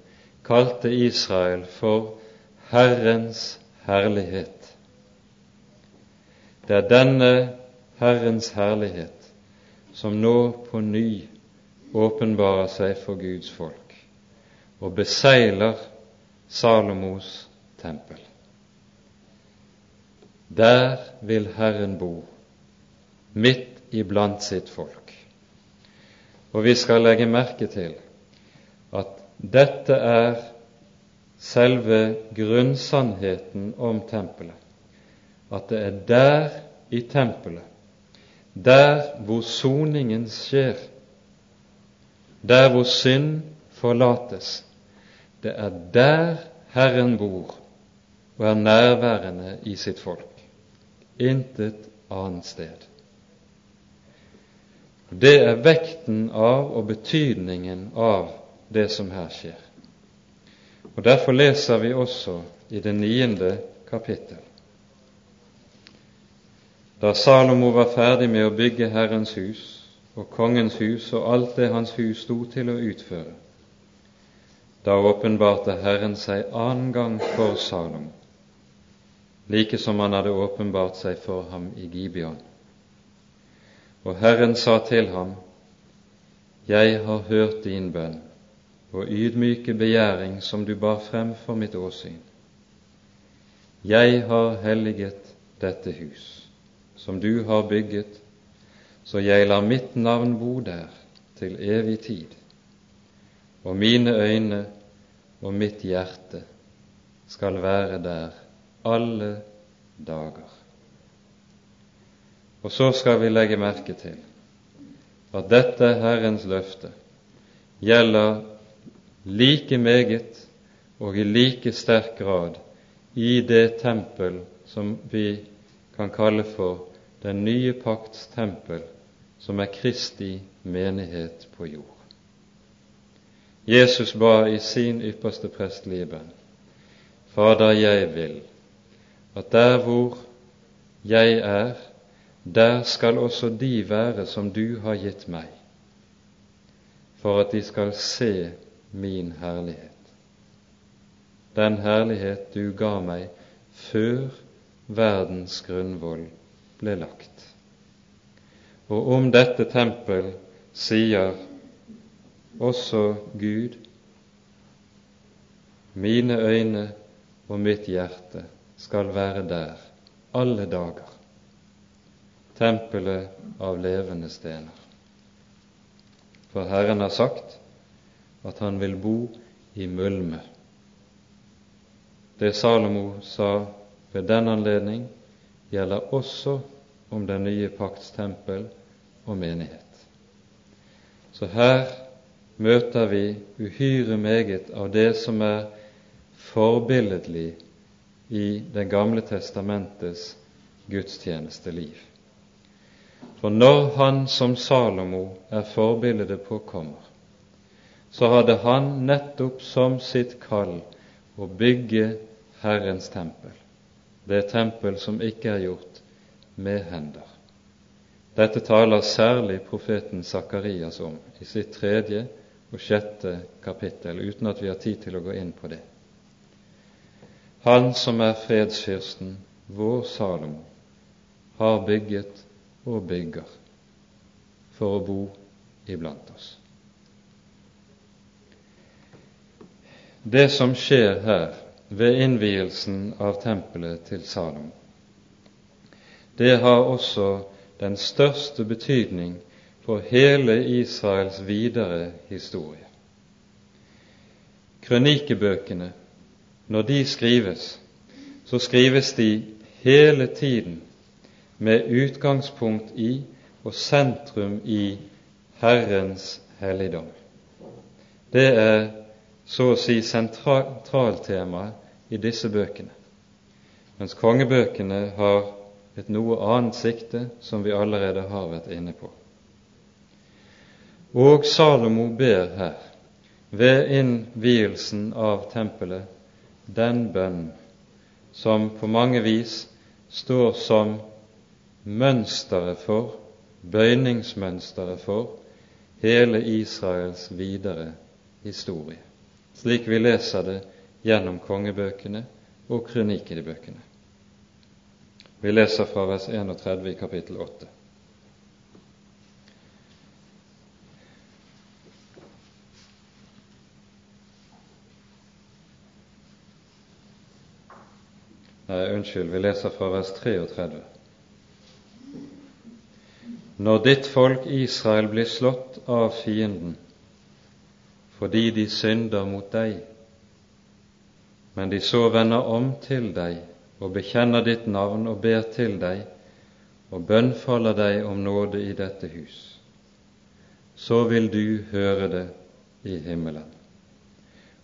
Speaker 1: kalte Israel for Herrens herlighet. Det er denne Herrens herlighet som nå på ny åpenbarer seg for Guds folk og beseiler Salomos tempel. Der vil Herren bo midt iblant sitt folk. Og vi skal legge merke til at dette er selve grunnsannheten om tempelet. At det er der i tempelet der hvor soningen skjer, der hvor synd forlates, det er der Herren bor og er nærværende i sitt folk. Intet annet sted. Det er vekten av og betydningen av det som her skjer. Og Derfor leser vi også i det niende kapittel. Da Salomo var ferdig med å bygge Herrens hus og kongens hus og alt det hans hus sto til å utføre, da åpenbarte Herren seg annen gang for Salomo, like som han hadde åpenbart seg for ham i Gibeon. Og Herren sa til ham, Jeg har hørt din bønn og ydmyke begjæring som du bar frem for mitt åsyn. Jeg har helliget dette hus, som du har bygget, så jeg lar mitt navn bo der til evig tid, og mine øyne og mitt hjerte skal være der alle dager. Og så skal vi legge merke til at dette Herrens løfte gjelder like meget og i like sterk grad i det tempel som vi kan kalle for den nye pakts tempel, som er Kristi menighet på jord. Jesus ba i sin ypperste prestelige bønn, Fader, jeg vil at der hvor jeg er, der skal også de være som du har gitt meg, for at de skal se min herlighet. Den herlighet du ga meg før verdens grunnvoll ble lagt. Og om dette tempel sier også Gud, mine øyne og mitt hjerte skal være der alle dager, tempelet av levende stener. For Herren har sagt, at han vil bo i mulme. Det Salomo sa ved den anledning, gjelder også om den nye pakts tempel og menighet. Så her møter vi uhyre meget av det som er forbilledlig i Det gamle testamentets gudstjenesteliv. For når han som Salomo er forbildet på kommer, så hadde han nettopp som sitt kall å bygge Herrens tempel, det tempel som ikke er gjort med hender. Dette taler særlig profeten Sakarias om i sitt tredje og sjette kapittel, uten at vi har tid til å gå inn på det. Han som er fredsfyrsten, vår Salomo, har bygget og bygger for å bo iblant oss. det som skjer her ved innvielsen av tempelet til Salom, det har også den største betydning for hele Israels videre historie. Krønikebøkene, når de skrives, så skrives de hele tiden med utgangspunkt i og sentrum i Herrens helligdom. Det er så å si sentraltemaet i disse bøkene, mens kongebøkene har et noe annet sikte, som vi allerede har vært inne på. Og Salomo ber her, ved innvielsen av tempelet, den bønn som på mange vis står som mønsteret for, bøyningsmønsteret for, hele Israels videre historie slik vi leser det gjennom kongebøkene og krønikebøkene. Vi leser fra vers 31 i kapittel 8. Nei, unnskyld, vi leser fra vers 33. Når ditt folk Israel blir slått av fienden, fordi de synder mot deg, men de så vender om til deg og bekjenner ditt navn og ber til deg og bønnfaller deg om nåde i dette hus, så vil du høre det i himmelen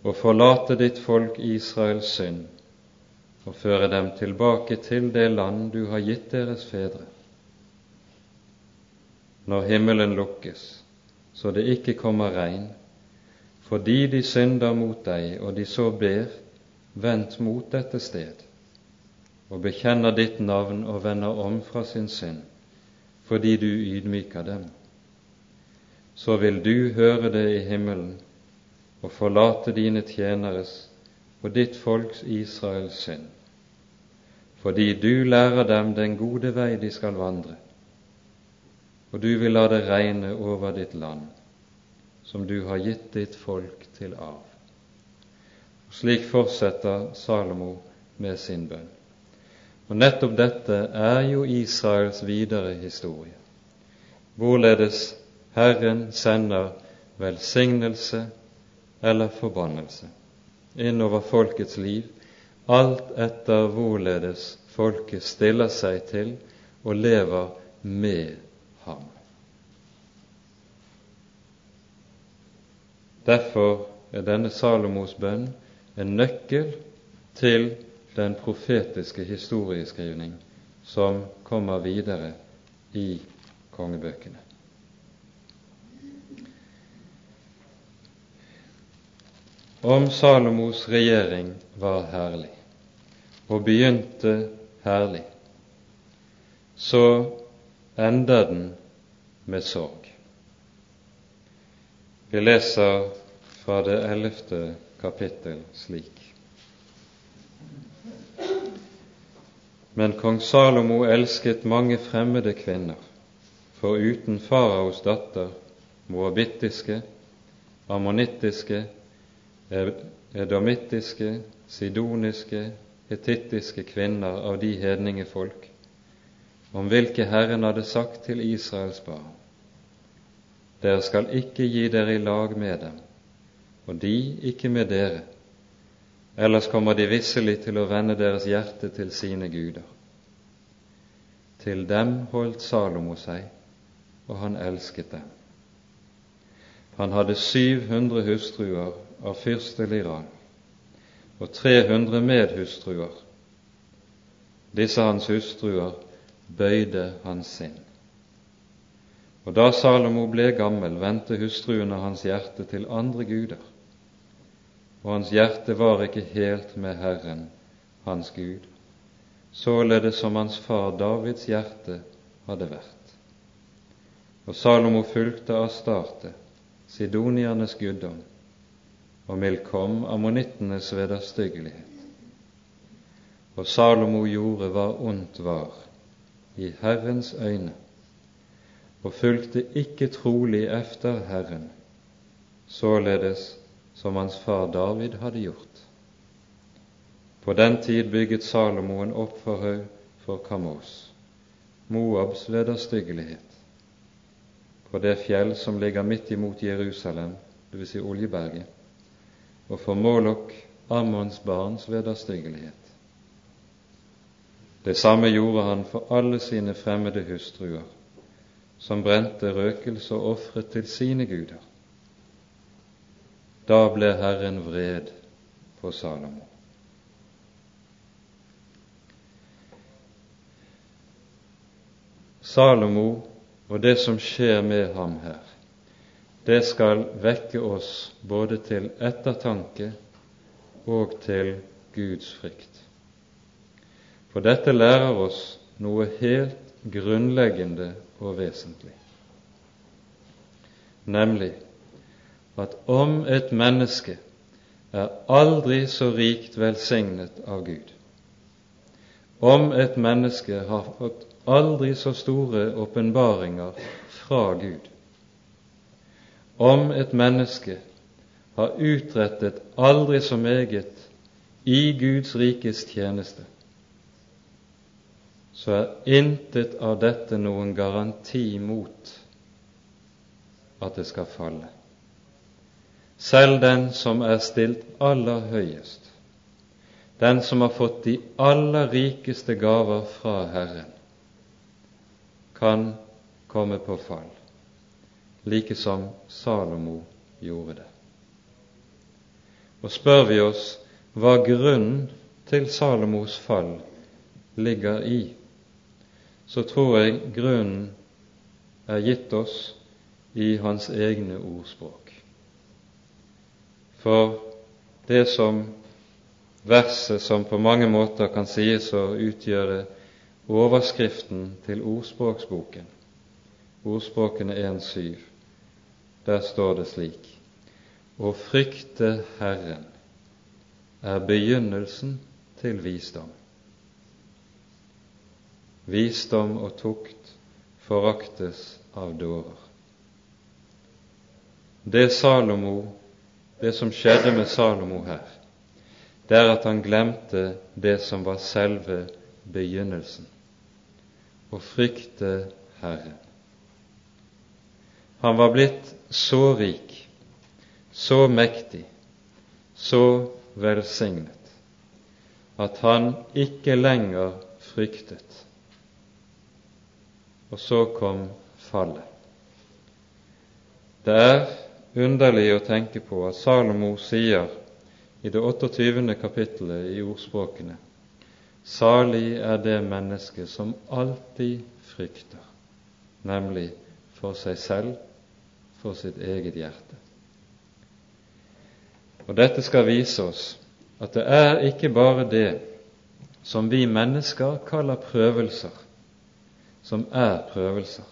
Speaker 1: og forlate ditt folk Israels synd og føre dem tilbake til det land du har gitt deres fedre. Når himmelen lukkes, så det ikke kommer regn, fordi de synder mot deg, og de så ber, vendt mot dette sted, og bekjenner ditt navn og vender om fra sin synd, fordi du ydmyker dem, så vil du høre det i himmelen og forlate dine tjeneres og ditt folks Israels synd, fordi du lærer dem den gode vei de skal vandre, og du vil la det regne over ditt land, som du har gitt ditt folk til arv. Og slik fortsetter Salomo med sin bønn. Og nettopp dette er jo Israels videre historie, hvorledes Herren sender velsignelse eller forbannelse innover folkets liv, alt etter hvorledes folket stiller seg til og lever med ham. Derfor er denne Salomos bønn en nøkkel til den profetiske historieskrivning som kommer videre i kongebøkene. Om Salomos regjering var herlig, og begynte herlig, så ender den med sorg. Vi leser fra det ellevte kapittel slik. Men kong Salomo elsket mange fremmede kvinner, foruten faraos datter, moabittiske, ammonittiske, edomittiske, sidoniske, hetittiske kvinner av de hedningefolk, om hvilke Herren hadde sagt til Israels barn:" Dere skal ikke gi dere i lag med dem, og de ikke med dere, ellers kommer de visselig til å vende deres hjerte til sine guder. Til dem holdt Salomo seg, og han elsket dem. Han hadde 700 hustruer av fyrstelig rang og 300 medhustruer. Disse hans hustruer bøyde hans sinn. Og da Salomo ble gammel, vendte hustruene hans hjerte til andre guder, og hans hjerte var ikke helt med Herren, hans Gud, således som hans far Davids hjerte hadde vært. Og Salomo fulgte Astarte, sidoniernes guddom, og Milkom ammonittenes vederstyggelighet. Og Salomo gjorde hva ondt var i Herrens øyne, og fulgte ikke trolig efter Herren, således som hans far David hadde gjort. På den tid bygget Salomo en oppforhaug for Kamos, Moabs vederstyggelighet, på det fjell som ligger midt imot Jerusalem, dvs. Si Oljeberget, og for Molok, Ammons barns vederstyggelighet. Det samme gjorde han for alle sine fremmede hustruer, som brente røkelse og ofret til sine guder. Da ble Herren vred på Salomo. Salomo og det som skjer med ham her, det skal vekke oss både til ettertanke og til Guds frykt. For dette lærer oss noe helt grunnleggende og vesentlig, nemlig at om et menneske er aldri så rikt velsignet av Gud, om et menneske har fått aldri så store åpenbaringer fra Gud, om et menneske har utrettet aldri så meget i Guds rikes tjeneste, så er intet av dette noen garanti mot at det skal falle. Selv den som er stilt aller høyest, den som har fått de aller rikeste gaver fra Herren, kan komme på fall, like som Salomo gjorde det. Og spør vi oss hva grunnen til Salomos fall ligger i, så tror jeg grunnen er gitt oss i hans egne ordspråk. For det som verset som på mange måter kan sies å utgjøre overskriften til ordspråksboken, ordspråkene 1.7, der står det slik Å frykte Herren er begynnelsen til visdom. Visdom og tukt foraktes av dårer. Det Salomo, det som skjedde med Salomo her, det er at han glemte det som var selve begynnelsen å frykte Herren. Han var blitt så rik, så mektig, så velsignet at han ikke lenger fryktet. Og så kom fallet. Det er underlig å tenke på at Salomo sier i det 28. kapittelet i ordspråkene Salig er det menneske som alltid frykter, nemlig for seg selv, for sitt eget hjerte. Og Dette skal vise oss at det er ikke bare det som vi mennesker kaller prøvelser, som er prøvelser.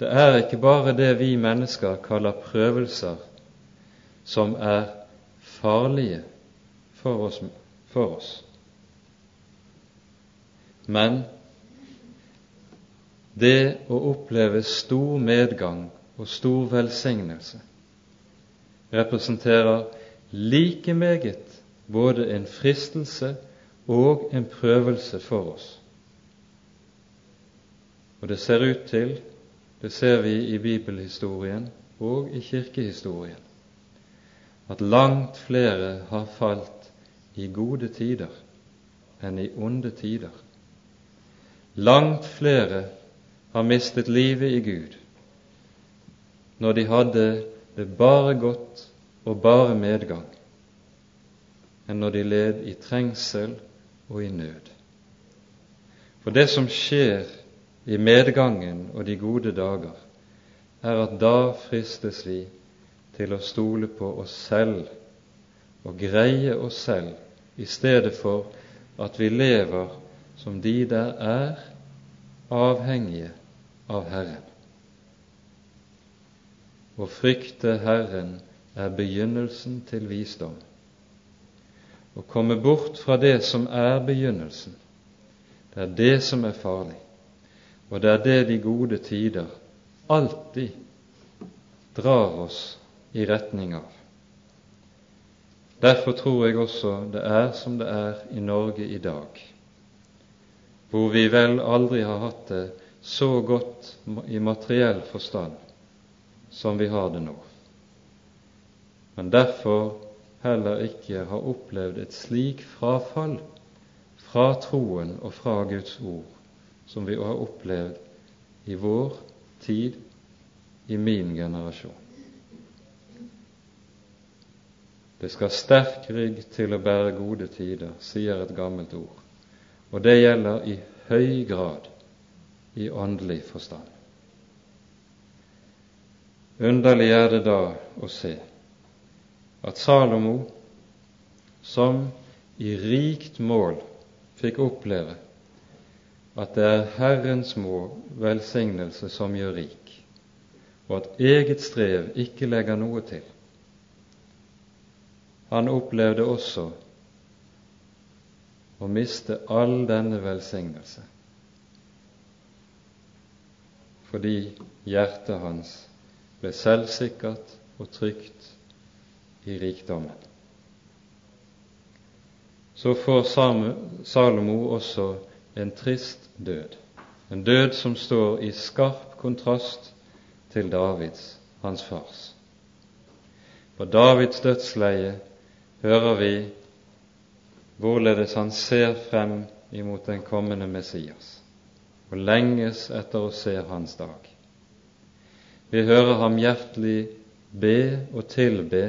Speaker 1: Det er ikke bare det vi mennesker kaller prøvelser, som er farlige for oss. For oss. Men det å oppleve stor medgang og stor velsignelse representerer like meget både en fristelse og en prøvelse for oss. Og det ser ut til, det ser vi i bibelhistorien og i kirkehistorien, at langt flere har falt i gode tider enn i onde tider. Langt flere har mistet livet i Gud når de hadde det bare godt og bare medgang, enn når de led i trengsel og i nød. For det som skjer i medgangen og de gode dager, er at da fristes vi til å stole på oss selv og greie oss selv, i stedet for at vi lever som de der er avhengige av Herren. Å frykte Herren er begynnelsen til visdom. Å komme bort fra det som er begynnelsen, det er det som er farlig, og det er det de gode tider alltid drar oss i retning av. Derfor tror jeg også det er som det er i Norge i dag hvor vi vel aldri har hatt det så godt i materiell forstand som vi har det nå, men derfor heller ikke har opplevd et slik frafall fra troen og fra Guds ord som vi har opplevd i vår tid, i min generasjon. Det skal sterk rygg til å bære gode tider, sier et gammelt ord og det gjelder i høy grad i åndelig forstand. Underlig er det da å se at Salomo, som i rikt mål fikk oppleve at det er Herrens må velsignelse som gjør rik, og at eget strev ikke legger noe til. Han opplevde også å miste all denne velsignelse fordi hjertet hans ble selvsikkert og trygt i rikdommen. Så får Salomo også en trist død, en død som står i skarp kontrast til Davids, hans fars. På Davids dødsleie hører vi hvorledes han ser frem imot den kommende Messias. og lenges etter å se hans dag. Vi hører ham hjertelig be og tilbe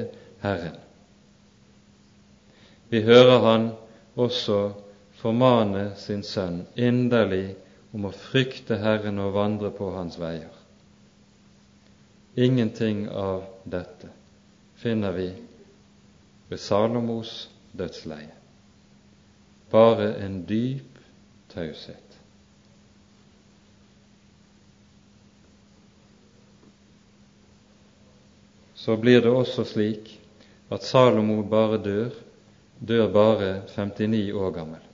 Speaker 1: Herren. Vi hører han også formane sin sønn inderlig om å frykte Herren og vandre på hans veier. Ingenting av dette finner vi ved Salomos dødsleie. Bare en dyp taushet. Så blir det også slik at Salomo bare dør, dør bare 59 år gammel.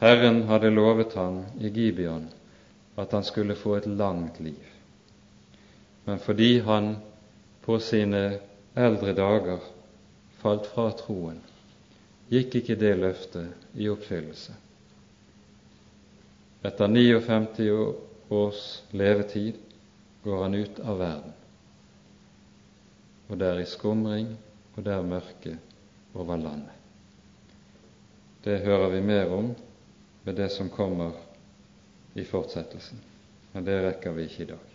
Speaker 1: Herren hadde lovet ham i Gibeon at han skulle få et langt liv. Men fordi han på sine eldre dager falt fra troen, gikk ikke det løftet i oppfyllelse. Etter 59 års levetid går han ut av verden, og det er i skumring og det er mørke over landet. Det hører vi mer om ved det som kommer i fortsettelsen, men det rekker vi ikke i dag.